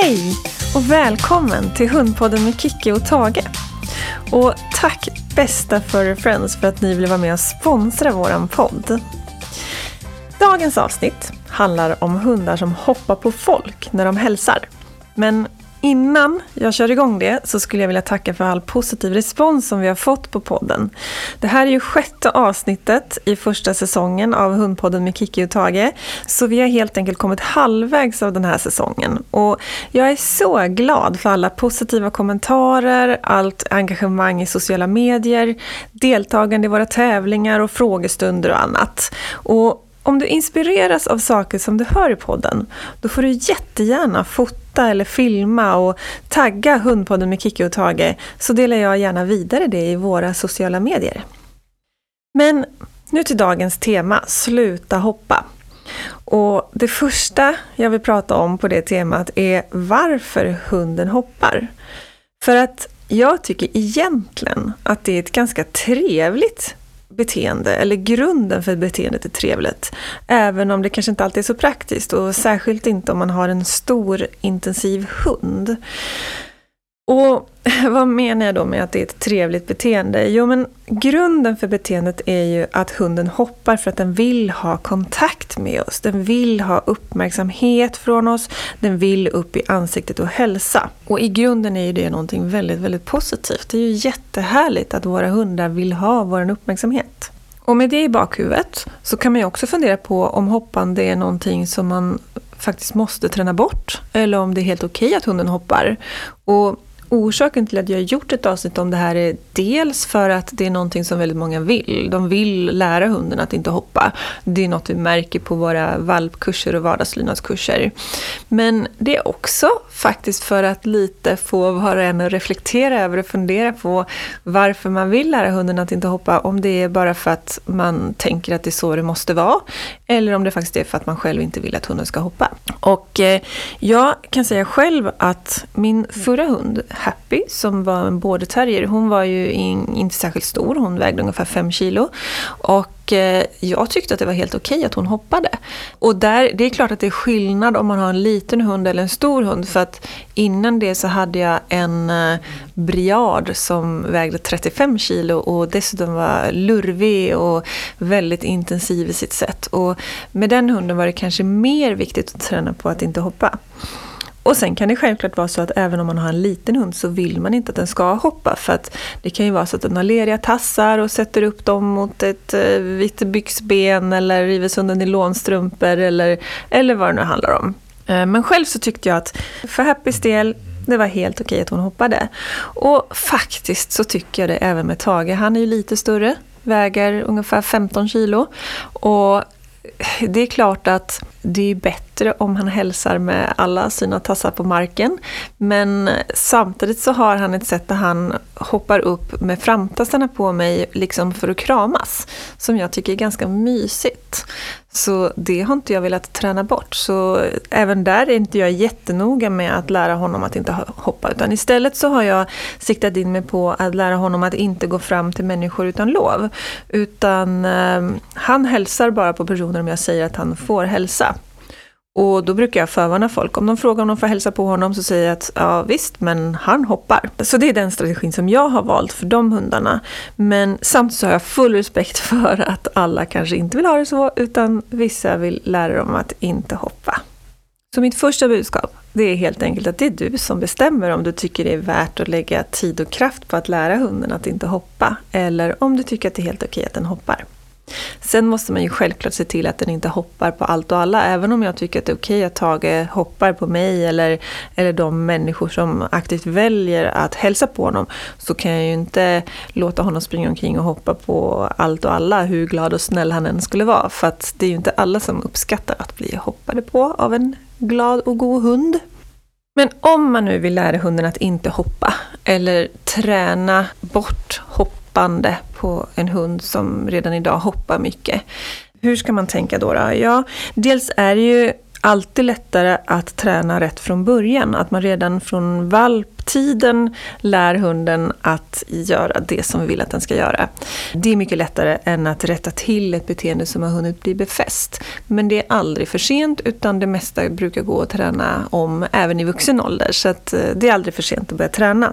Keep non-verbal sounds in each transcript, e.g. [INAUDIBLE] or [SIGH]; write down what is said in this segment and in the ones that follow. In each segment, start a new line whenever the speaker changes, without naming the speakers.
Hej och välkommen till Hundpodden med Kicki och Tage. Och tack bästa Furry Friends för att ni vill vara med och sponsra våran podd. Dagens avsnitt handlar om hundar som hoppar på folk när de hälsar. Men Innan jag kör igång det så skulle jag vilja tacka för all positiv respons som vi har fått på podden. Det här är ju sjätte avsnittet i första säsongen av Hundpodden med Kiki och Tage. Så vi har helt enkelt kommit halvvägs av den här säsongen. Och jag är så glad för alla positiva kommentarer, allt engagemang i sociala medier, deltagande i våra tävlingar och frågestunder och annat. Och om du inspireras av saker som du hör i podden, då får du jättegärna fota eller filma och tagga Hundpodden med Kikki och Tage, så delar jag gärna vidare det i våra sociala medier. Men nu till dagens tema, sluta hoppa. Och det första jag vill prata om på det temat är varför hunden hoppar. För att jag tycker egentligen att det är ett ganska trevligt beteende, eller grunden för beteendet är trevligt. Även om det kanske inte alltid är så praktiskt och särskilt inte om man har en stor intensiv hund. Och [LAUGHS] vad menar jag då med att det är ett trevligt beteende? Jo, men grunden för beteendet är ju att hunden hoppar för att den vill ha kontakt med oss. Den vill ha uppmärksamhet från oss. Den vill upp i ansiktet och hälsa. Och i grunden är ju det någonting väldigt, väldigt positivt. Det är ju jättehärligt att våra hundar vill ha vår uppmärksamhet. Och med det i bakhuvudet så kan man ju också fundera på om hoppande är någonting som man faktiskt måste träna bort. Eller om det är helt okej okay att hunden hoppar. Och Orsaken till att jag har gjort ett avsnitt om det här är dels för att det är någonting som väldigt många vill. De vill lära hunden att inte hoppa. Det är något vi märker på våra valpkurser och vardagslydnadskurser. Men det är också faktiskt för att lite få var och en att reflektera över och fundera på varför man vill lära hunden att inte hoppa. Om det är bara för att man tänker att det är så det måste vara. Eller om det faktiskt är för att man själv inte vill att hunden ska hoppa. Och eh, jag kan säga själv att min förra hund Happy som var en border terrier. Hon var ju in, inte särskilt stor, hon vägde ungefär 5 kilo. Och eh, jag tyckte att det var helt okej okay att hon hoppade. Och där, det är klart att det är skillnad om man har en liten hund eller en stor hund. För att innan det så hade jag en eh, briard som vägde 35 kilo och dessutom var lurvig och väldigt intensiv i sitt sätt. Och med den hunden var det kanske mer viktigt att träna på att inte hoppa. Och sen kan det självklart vara så att även om man har en liten hund så vill man inte att den ska hoppa. För att det kan ju vara så att den har leriga tassar och sätter upp dem mot ett eh, vitt byxben eller river sönder nylonstrumpor eller, eller vad det nu handlar om. Eh, men själv så tyckte jag att för Happys del det var helt okej att hon hoppade. Och faktiskt så tycker jag det även med Tage. Han är ju lite större, väger ungefär 15 kilo. Och det är klart att det är bättre om han hälsar med alla sina tassar på marken. Men samtidigt så har han ett sätt där han hoppar upp med framtassarna på mig liksom för att kramas. Som jag tycker är ganska mysigt. Så det har inte jag velat träna bort. Så även där är inte jag jättenoga med att lära honom att inte hoppa. Utan istället så har jag siktat in mig på att lära honom att inte gå fram till människor utan lov. Utan eh, han hälsar bara på personer om jag säger att han får hälsa. Och då brukar jag förvarna folk. Om de frågar om de får hälsa på honom så säger jag att ja visst, men han hoppar. Så det är den strategin som jag har valt för de hundarna. Men samtidigt så har jag full respekt [LAUGHS] för att alla kanske inte vill ha det så, utan vissa vill lära dem att inte hoppa. Så mitt första budskap, det är helt enkelt att det är du som bestämmer om du tycker det är värt att lägga tid och kraft på att lära hunden att inte hoppa, eller om du tycker att det är helt okej att den hoppar. Sen måste man ju självklart se till att den inte hoppar på allt och alla. Även om jag tycker att det är okej att Tage hoppar på mig eller, eller de människor som aktivt väljer att hälsa på honom. Så kan jag ju inte låta honom springa omkring och hoppa på allt och alla hur glad och snäll han än skulle vara. För att det är ju inte alla som uppskattar att bli hoppade på av en glad och god hund. Men om man nu vill lära hunden att inte hoppa eller träna bort hopp hoppande på en hund som redan idag hoppar mycket. Hur ska man tänka då? då? Ja, dels är det ju alltid lättare att träna rätt från början. Att man redan från valptiden lär hunden att göra det som vi vill att den ska göra. Det är mycket lättare än att rätta till ett beteende som har hunnit bli befäst. Men det är aldrig för sent utan det mesta brukar gå att träna om även i vuxen ålder. Så att eh, det är aldrig för sent att börja träna.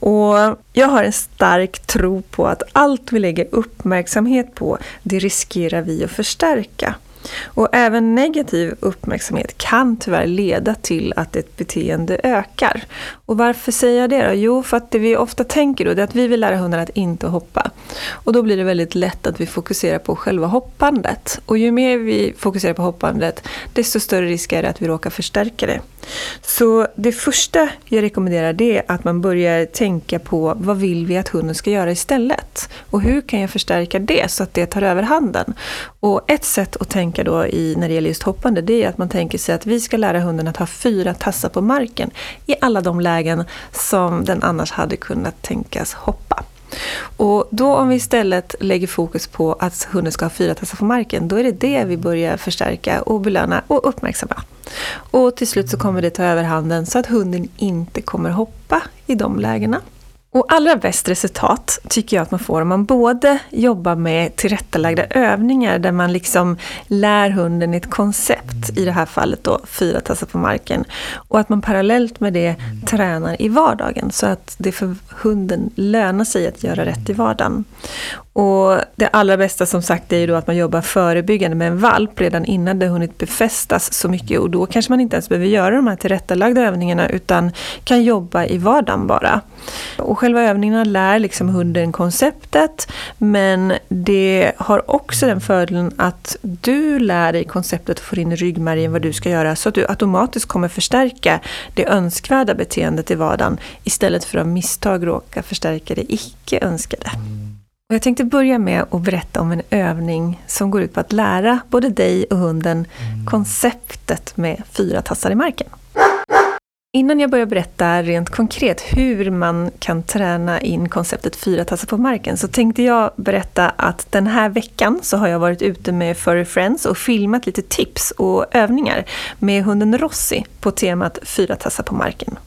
Och jag har en stark tro på att allt vi lägger uppmärksamhet på, det riskerar vi att förstärka. Och även negativ uppmärksamhet kan tyvärr leda till att ett beteende ökar. Och varför säger jag det då? Jo, för att det vi ofta tänker då är att vi vill lära hunden att inte hoppa. Och då blir det väldigt lätt att vi fokuserar på själva hoppandet. Och ju mer vi fokuserar på hoppandet, desto större risk är det att vi råkar förstärka det. Så det första jag rekommenderar det är att man börjar tänka på vad vill vi att hunden ska göra istället? Och hur kan jag förstärka det så att det tar över handen? Och ett sätt att tänka då i, när det gäller just hoppande det är att man tänker sig att vi ska lära hunden att ha fyra tassar på marken i alla de lägen som den annars hade kunnat tänkas hoppa. Och då om vi istället lägger fokus på att hunden ska ha fyra tassar på marken, då är det det vi börjar förstärka och belöna och uppmärksamma. Och till slut så kommer det ta över handen så att hunden inte kommer hoppa i de lägena. Och allra bäst resultat tycker jag att man får om man både jobbar med tillrättalagda övningar där man liksom lär hunden ett koncept, i det här fallet då fyra tassar på marken, och att man parallellt med det tränar i vardagen så att det för hunden lönar sig att göra rätt i vardagen. Och det allra bästa som sagt är ju då att man jobbar förebyggande med en valp redan innan det hunnit befästas så mycket och då kanske man inte ens behöver göra de här tillrättalagda övningarna utan kan jobba i vardagen bara. Och själva övningarna lär liksom hunden konceptet men det har också den fördelen att du lär dig konceptet och får in i ryggmärgen vad du ska göra så att du automatiskt kommer förstärka det önskvärda beteendet i vardagen istället för att av misstag råka förstärka det icke önskade. Mm. Och jag tänkte börja med att berätta om en övning som går ut på att lära både dig och hunden konceptet med fyra tassar i marken. Innan jag börjar berätta rent konkret hur man kan träna in konceptet fyra tassar på marken så tänkte jag berätta att den här veckan så har jag varit ute med Furry Friends och filmat lite tips och övningar med hunden Rossi på temat fyra tassar på marken.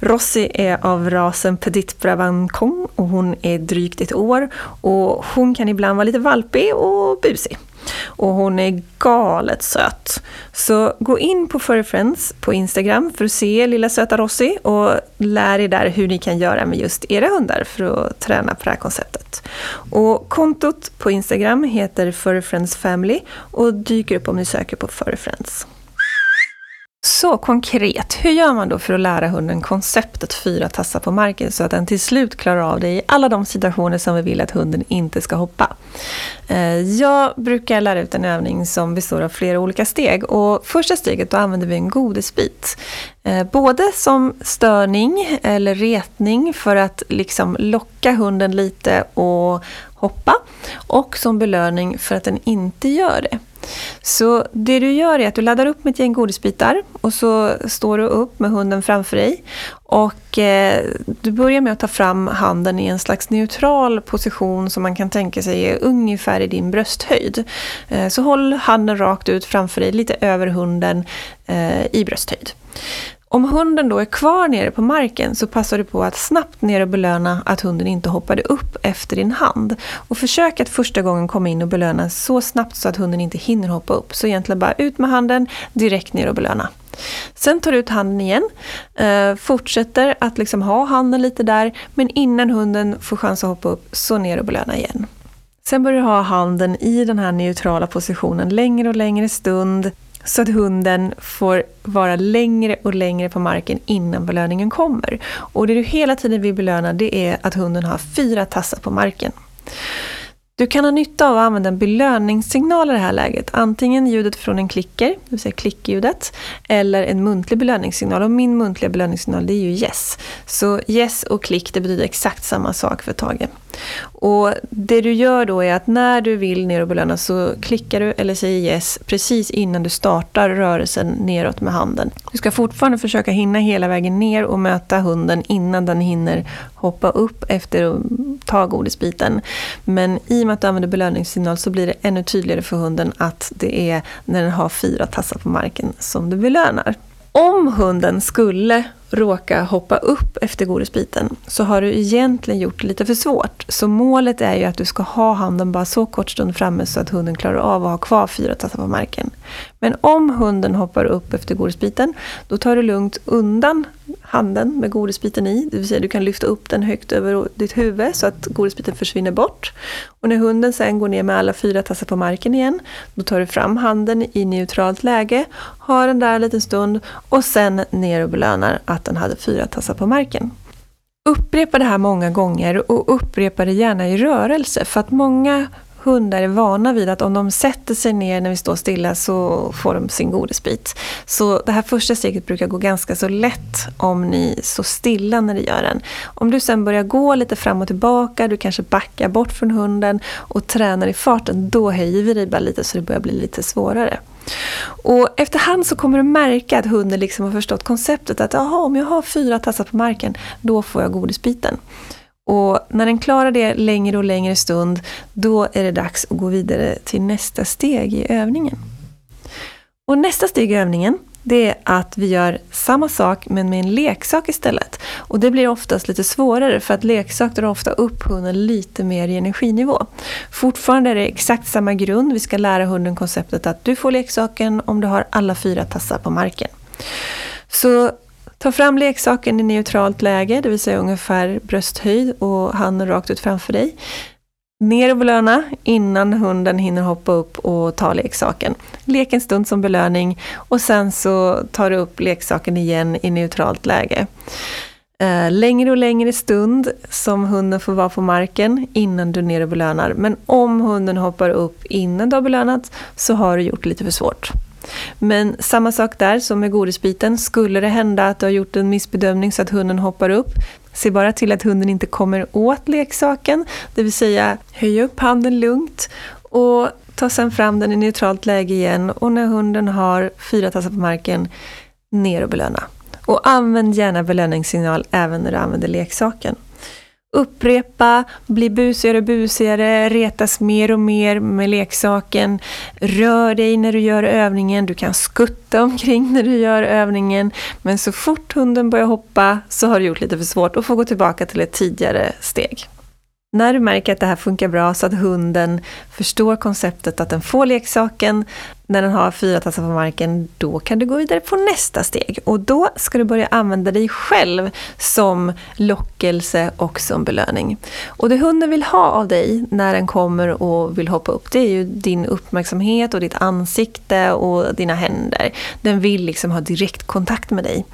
Rossi är av rasen Petit Brabancon och hon är drygt ett år och hon kan ibland vara lite valpig och busig. Och hon är galet söt. Så gå in på Furry Friends på Instagram för att se lilla söta Rossi och lär er där hur ni kan göra med just era hundar för att träna på det här konceptet. Och kontot på Instagram heter Furry Friends Family och dyker upp om ni söker på Furry Friends. Så konkret, hur gör man då för att lära hunden konceptet fyra tassar på marken så att den till slut klarar av det i alla de situationer som vi vill att hunden inte ska hoppa? Eh, jag brukar lära ut en övning som består av flera olika steg och första steget då använder vi en godisbit. Eh, både som störning eller retning för att liksom locka hunden lite och hoppa och som belöning för att den inte gör det. Så det du gör är att du laddar upp med ett gäng godisbitar och så står du upp med hunden framför dig. Och eh, du börjar med att ta fram handen i en slags neutral position som man kan tänka sig är ungefär i din brösthöjd. Eh, så håll handen rakt ut framför dig, lite över hunden eh, i brösthöjd. Om hunden då är kvar nere på marken så passar du på att snabbt ner och belöna att hunden inte hoppade upp efter din hand. Och försök att första gången komma in och belöna så snabbt så att hunden inte hinner hoppa upp. Så egentligen bara ut med handen, direkt ner och belöna. Sen tar du ut handen igen, eh, fortsätter att liksom ha handen lite där, men innan hunden får chans att hoppa upp, så ner och belöna igen. Sen börjar du ha handen i den här neutrala positionen längre och längre stund så att hunden får vara längre och längre på marken innan belöningen kommer. Och det du hela tiden vill belöna det är att hunden har fyra tassar på marken. Du kan ha nytta av att använda en belöningssignal i det här läget. Antingen ljudet från en klicker, det vill säga klickljudet, eller en muntlig belöningssignal. Och min muntliga belöningssignal det är ju yes. Så yes och klick det betyder exakt samma sak för Tage. Och det du gör då är att när du vill ner och belöna så klickar du eller säger yes precis innan du startar rörelsen neråt med handen. Du ska fortfarande försöka hinna hela vägen ner och möta hunden innan den hinner hoppa upp efter att ta godisbiten. Men i och med att du använder belöningssignal så blir det ännu tydligare för hunden att det är när den har fyra tassar på marken som du belönar. Om hunden skulle råka hoppa upp efter godisbiten så har du egentligen gjort det lite för svårt. Så målet är ju att du ska ha handen bara så kort stund framme så att hunden klarar av att ha kvar fyra tassar på marken. Men om hunden hoppar upp efter godisbiten, då tar du lugnt undan handen med godisbiten i. Det vill säga du kan lyfta upp den högt över ditt huvud så att godisbiten försvinner bort. Och när hunden sen går ner med alla fyra tassar på marken igen, då tar du fram handen i neutralt läge, har den där en liten stund och sen ner och belönar att den hade fyra tassar på marken. Upprepa det här många gånger och upprepa det gärna i rörelse för att många hundar är vana vid att om de sätter sig ner när vi står stilla så får de sin godisbit. Så det här första steget brukar gå ganska så lätt om ni står stilla när ni gör den. Om du sen börjar gå lite fram och tillbaka, du kanske backar bort från hunden och tränar i farten, då höjer vi dig bara lite så det börjar bli lite svårare. Och efterhand så kommer du märka att hunden liksom har förstått konceptet att aha, om jag har fyra tassar på marken, då får jag godisbiten. Och när den klarar det längre och längre stund, då är det dags att gå vidare till nästa steg i övningen. Och nästa steg i övningen, det är att vi gör samma sak men med en leksak istället. Och det blir oftast lite svårare för att leksak drar ofta upp hunden lite mer i energinivå. Fortfarande är det exakt samma grund. Vi ska lära hunden konceptet att du får leksaken om du har alla fyra tassar på marken. Så Ta fram leksaken i neutralt läge, det vill säga ungefär brösthöjd och handen rakt ut framför dig. Ner och belöna innan hunden hinner hoppa upp och ta leksaken. Lek en stund som belöning och sen så tar du upp leksaken igen i neutralt läge. Eh, längre och längre stund som hunden får vara på marken innan du ner och belönar. Men om hunden hoppar upp innan du har belönat så har du gjort det lite för svårt. Men samma sak där som med godisbiten. Skulle det hända att du har gjort en missbedömning så att hunden hoppar upp, se bara till att hunden inte kommer åt leksaken. Det vill säga, höj upp handen lugnt och ta sen fram den i neutralt läge igen. Och när hunden har fyra tassar på marken, ner och belöna. Och använd gärna belöningssignal även när du använder leksaken. Upprepa, bli busigare och busigare, retas mer och mer med leksaken. Rör dig när du gör övningen, du kan skutta omkring när du gör övningen. Men så fort hunden börjar hoppa så har du gjort lite för svårt och får gå tillbaka till ett tidigare steg. När du märker att det här funkar bra så att hunden förstår konceptet att den får leksaken när den har fyra tassar på marken, då kan du gå vidare på nästa steg. Och då ska du börja använda dig själv som lockelse och som belöning. Och det hunden vill ha av dig när den kommer och vill hoppa upp, det är ju din uppmärksamhet och ditt ansikte och dina händer. Den vill liksom ha direktkontakt med dig.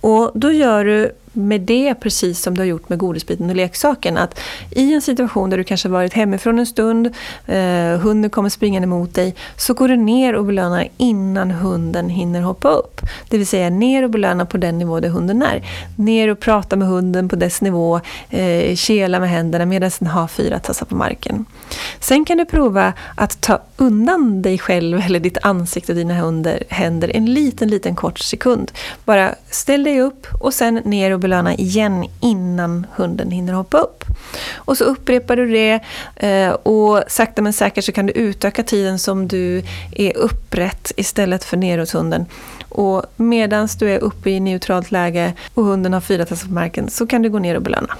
Och då gör du med det precis som du har gjort med godisbiten och leksaken. Att i en situation där du kanske varit hemifrån en stund, eh, hunden kommer springande mot dig, så går du ner och belönar innan hunden hinner hoppa upp. Det vill säga ner och belöna på den nivå där hunden är. Ner och prata med hunden på dess nivå, eh, kela med händerna medan den har fyra tassar på marken. Sen kan du prova att ta undan dig själv eller ditt ansikte och dina händer en liten, liten kort sekund. Bara ställ dig upp och sen ner och belöna igen innan hunden hinner hoppa upp. Och så upprepar du det eh, och sakta men säkert så kan du utöka tiden som du är upprätt istället för neråt hunden. Och medan du är uppe i neutralt läge och hunden har fyra tassar på marken så kan du gå ner och belöna.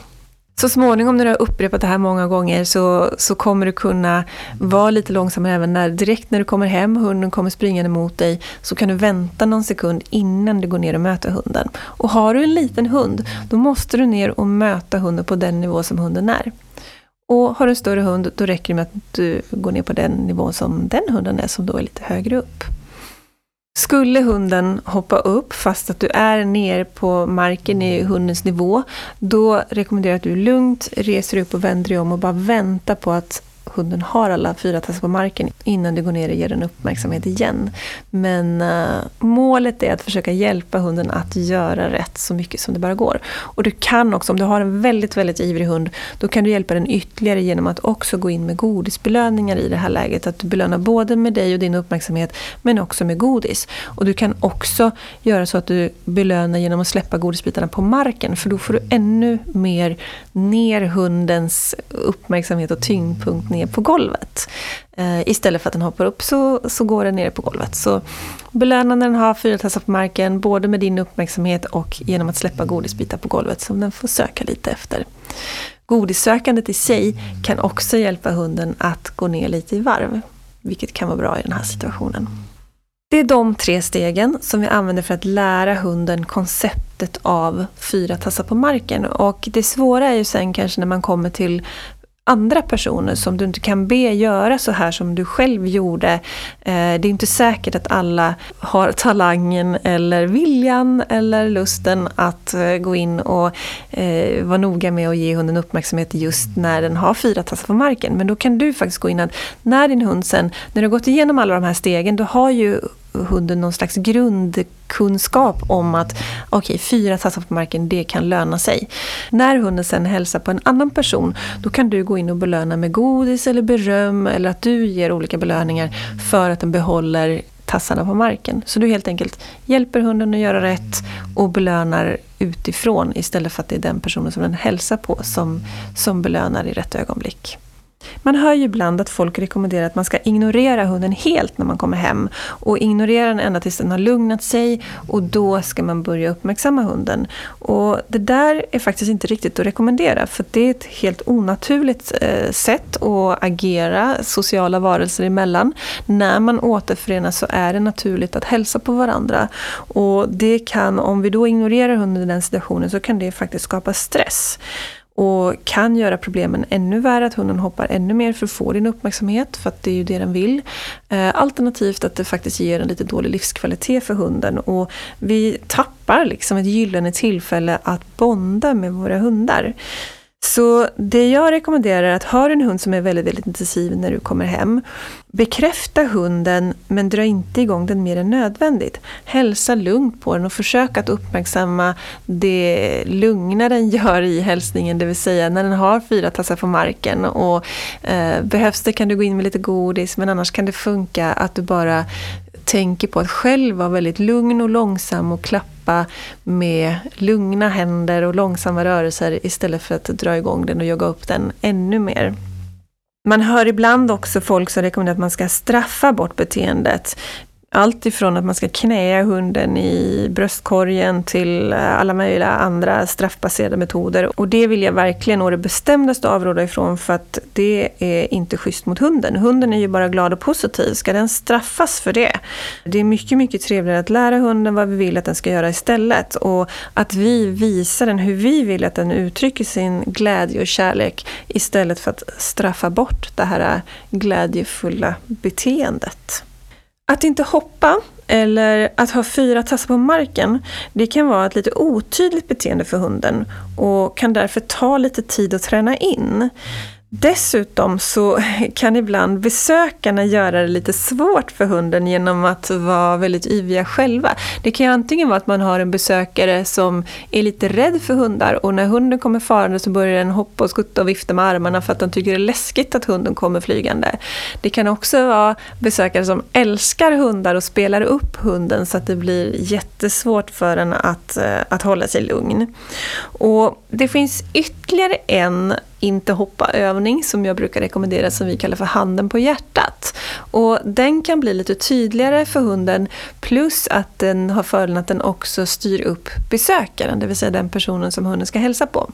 Så småningom när du har upprepat det här många gånger så, så kommer du kunna vara lite långsammare även när direkt när du kommer hem, hunden kommer springande mot dig, så kan du vänta någon sekund innan du går ner och möter hunden. Och har du en liten hund, då måste du ner och möta hunden på den nivå som hunden är. Och har du en större hund, då räcker det med att du går ner på den nivå som den hunden är, som då är lite högre upp. Skulle hunden hoppa upp fast att du är ner på marken i hundens nivå, då rekommenderar jag att du lugnt reser upp och vänder dig om och bara väntar på att hunden har alla fyra tassar på marken innan du går ner och ger den uppmärksamhet igen. Men uh, målet är att försöka hjälpa hunden att göra rätt så mycket som det bara går. Och du kan också, om du har en väldigt, väldigt ivrig hund, då kan du hjälpa den ytterligare genom att också gå in med godisbelöningar i det här läget. Att du belönar både med dig och din uppmärksamhet, men också med godis. Och du kan också göra så att du belönar genom att släppa godisbitarna på marken, för då får du ännu mer ner hundens uppmärksamhet och tyngdpunkt ner på golvet. Eh, istället för att den hoppar upp så, så går den ner på golvet. Så belöna när den har fyra tassar på marken, både med din uppmärksamhet och genom att släppa godisbitar på golvet som den får söka lite efter. Godissökandet i sig kan också hjälpa hunden att gå ner lite i varv, vilket kan vara bra i den här situationen. Det är de tre stegen som vi använder för att lära hunden konceptet av fyra tassar på marken. Och det svåra är ju sen kanske när man kommer till andra personer som du inte kan be göra så här som du själv gjorde. Eh, det är inte säkert att alla har talangen eller viljan eller lusten att eh, gå in och eh, vara noga med att ge hunden uppmärksamhet just när den har fyra tassar på marken. Men då kan du faktiskt gå in att när din hund sen, när du har gått igenom alla de här stegen, då har ju hunden någon slags grundkunskap om att okej, okay, fyra tassar på marken, det kan löna sig. När hunden sen hälsar på en annan person, då kan du gå in och belöna med godis eller beröm eller att du ger olika belöningar för att den behåller tassarna på marken. Så du helt enkelt hjälper hunden att göra rätt och belönar utifrån istället för att det är den personen som den hälsar på som, som belönar i rätt ögonblick. Man hör ju ibland att folk rekommenderar att man ska ignorera hunden helt när man kommer hem. Och ignorera den ända tills den har lugnat sig och då ska man börja uppmärksamma hunden. Och det där är faktiskt inte riktigt att rekommendera för det är ett helt onaturligt eh, sätt att agera sociala varelser emellan. När man återförenas så är det naturligt att hälsa på varandra. Och det kan, om vi då ignorerar hunden i den situationen så kan det faktiskt skapa stress och kan göra problemen ännu värre, att hunden hoppar ännu mer för att få din uppmärksamhet, för att det är ju det den vill. Eh, alternativt att det faktiskt ger en lite dålig livskvalitet för hunden och vi tappar liksom ett gyllene tillfälle att bonda med våra hundar. Så det jag rekommenderar är att ha en hund som är väldigt, väldigt intensiv när du kommer hem. Bekräfta hunden men dra inte igång den mer än nödvändigt. Hälsa lugnt på den och försök att uppmärksamma det lugna den gör i hälsningen, det vill säga när den har fyra tassar på marken. Och, eh, behövs det kan du gå in med lite godis men annars kan det funka att du bara tänker på att själv vara väldigt lugn och långsam och klappa med lugna händer och långsamma rörelser istället för att dra igång den och jogga upp den ännu mer. Man hör ibland också folk som rekommenderar att man ska straffa bort beteendet. Allt ifrån att man ska knäa hunden i bröstkorgen till eh, alla möjliga andra straffbaserade metoder. Och det vill jag verkligen å det bestämdaste avråda ifrån för att det är inte schysst mot hunden. Hunden är ju bara glad och positiv. Ska den straffas för det? Det är mycket, mycket trevligare att lära hunden vad vi vill att den ska göra istället. Och att vi visar den hur vi vill att den uttrycker sin glädje och kärlek istället för att straffa bort det här eh, glädjefulla beteendet. Att inte hoppa eller att ha fyra tassar på marken, det kan vara ett lite otydligt beteende för hunden och kan därför ta lite tid att träna in. Dessutom så [LAUGHS] kan ibland besökarna göra det lite svårt för hunden genom att vara väldigt yviga själva. Det kan ju antingen vara att man har en besökare som är lite rädd för hundar och när hunden kommer farande så börjar den hoppa och skutta och vifta med armarna för att den tycker det är läskigt att hunden kommer flygande. Det kan också vara besökare som älskar hundar och spelar upp hunden så att det blir jättesvårt för den att, eh, att hålla sig lugn. Och det finns ytterligare en inte hoppa-övning som jag brukar rekommendera som vi kallar för handen på hjärtat. Och den kan bli lite tydligare för hunden plus att den har fördelen att den också styr upp besökaren, det vill säga den personen som hunden ska hälsa på.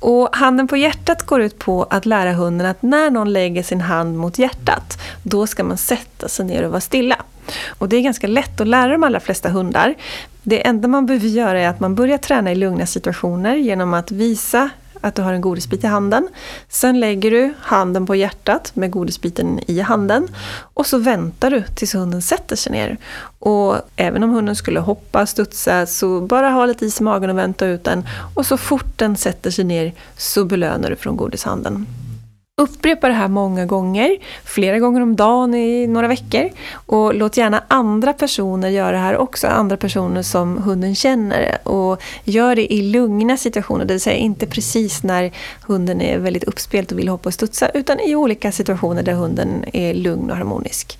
Och handen på hjärtat går ut på att lära hunden att när någon lägger sin hand mot hjärtat, då ska man sätta sig ner och vara stilla. Och det är ganska lätt att lära de allra flesta hundar. Det enda man behöver göra är att man börjar träna i lugna situationer genom att visa att du har en godisbit i handen. Sen lägger du handen på hjärtat med godisbiten i handen och så väntar du tills hunden sätter sig ner. Och även om hunden skulle hoppa, studsa, så bara ha lite is i magen och vänta ut den. Och så fort den sätter sig ner så belönar du från godishanden. Upprepa det här många gånger, flera gånger om dagen i några veckor. Och låt gärna andra personer göra det här också, andra personer som hunden känner. Och gör det i lugna situationer, det vill säga inte precis när hunden är väldigt uppspelt och vill hoppa och studsa, utan i olika situationer där hunden är lugn och harmonisk.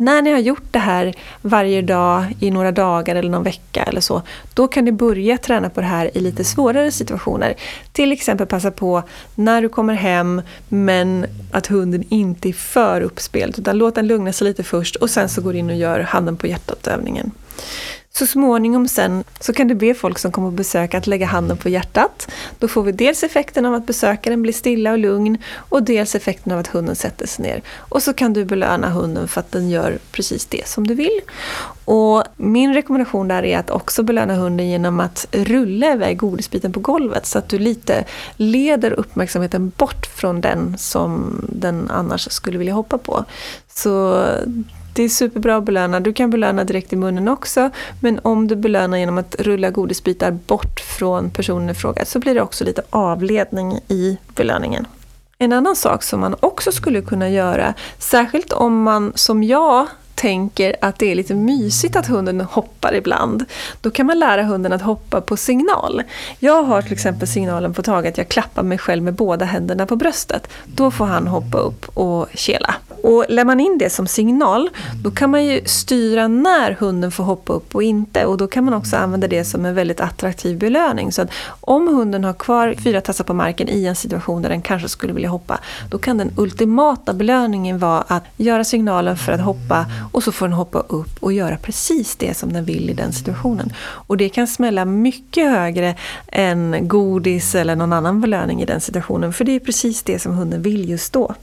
När ni har gjort det här varje dag i några dagar eller någon vecka eller så, då kan ni börja träna på det här i lite svårare situationer. Till exempel passa på när du kommer hem men att hunden inte är för uppspelt utan låt den lugna sig lite först och sen så går du in och gör handen på hjärtat-övningen. Så småningom sen så kan du be folk som kommer på besök att lägga handen på hjärtat. Då får vi dels effekten av att besökaren blir stilla och lugn och dels effekten av att hunden sätter sig ner. Och så kan du belöna hunden för att den gör precis det som du vill. Och min rekommendation där är att också belöna hunden genom att rulla iväg godisbiten på golvet så att du lite leder uppmärksamheten bort från den som den annars skulle vilja hoppa på. Så det är superbra att belöna. Du kan belöna direkt i munnen också. Men om du belönar genom att rulla godisbitar bort från personen i fråga så blir det också lite avledning i belöningen. En annan sak som man också skulle kunna göra, särskilt om man som jag tänker att det är lite mysigt att hunden hoppar ibland, då kan man lära hunden att hoppa på signal. Jag har till exempel signalen på taget att jag klappar mig själv med båda händerna på bröstet. Då får han hoppa upp och kela. Och lär man in det som signal, då kan man ju styra när hunden får hoppa upp och inte. Och då kan man också använda det som en väldigt attraktiv belöning. Så att om hunden har kvar fyra tassar på marken i en situation där den kanske skulle vilja hoppa, då kan den ultimata belöningen vara att göra signalen för att hoppa och så får den hoppa upp och göra precis det som den vill i den situationen. Och det kan smälla mycket högre än godis eller någon annan belöning i den situationen, för det är precis det som hunden vill just då.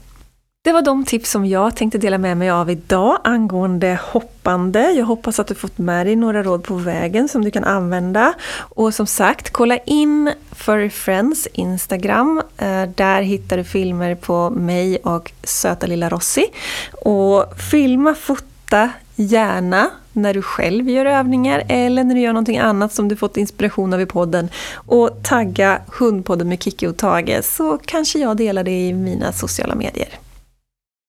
Det var de tips som jag tänkte dela med mig av idag angående hoppande. Jag hoppas att du fått med dig några råd på vägen som du kan använda. Och som sagt, kolla in Furry Friends Instagram. Eh, där hittar du filmer på mig och söta lilla Rossi. Och filma, fota gärna när du själv gör övningar eller när du gör någonting annat som du fått inspiration av i podden. Och tagga Hundpodden med Kikki och Tage så kanske jag delar det i mina sociala medier.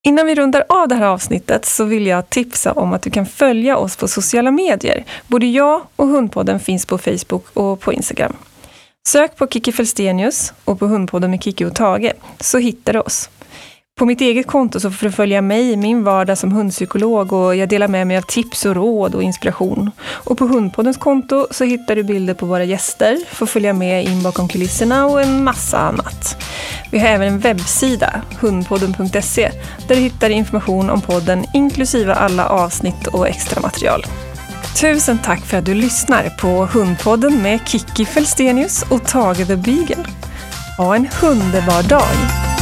Innan vi rundar av det här avsnittet så vill jag tipsa om att du kan följa oss på sociala medier. Både jag och Hundpodden finns på Facebook och på Instagram. Sök på Kiki Felstenius och på Hundpodden med Kiki och Tage så hittar du oss. På mitt eget konto så får du följa mig i min vardag som hundpsykolog och jag delar med mig av tips och råd och inspiration. Och på Hundpoddens konto så hittar du bilder på våra gäster, får följa med in bakom kulisserna och en massa annat. Vi har även en webbsida, hundpodden.se, där du hittar information om podden inklusive alla avsnitt och extra material. Tusen tack för att du lyssnar på Hundpodden med Kiki Felstenius och Tage the Beagle. Ha en underbar dag!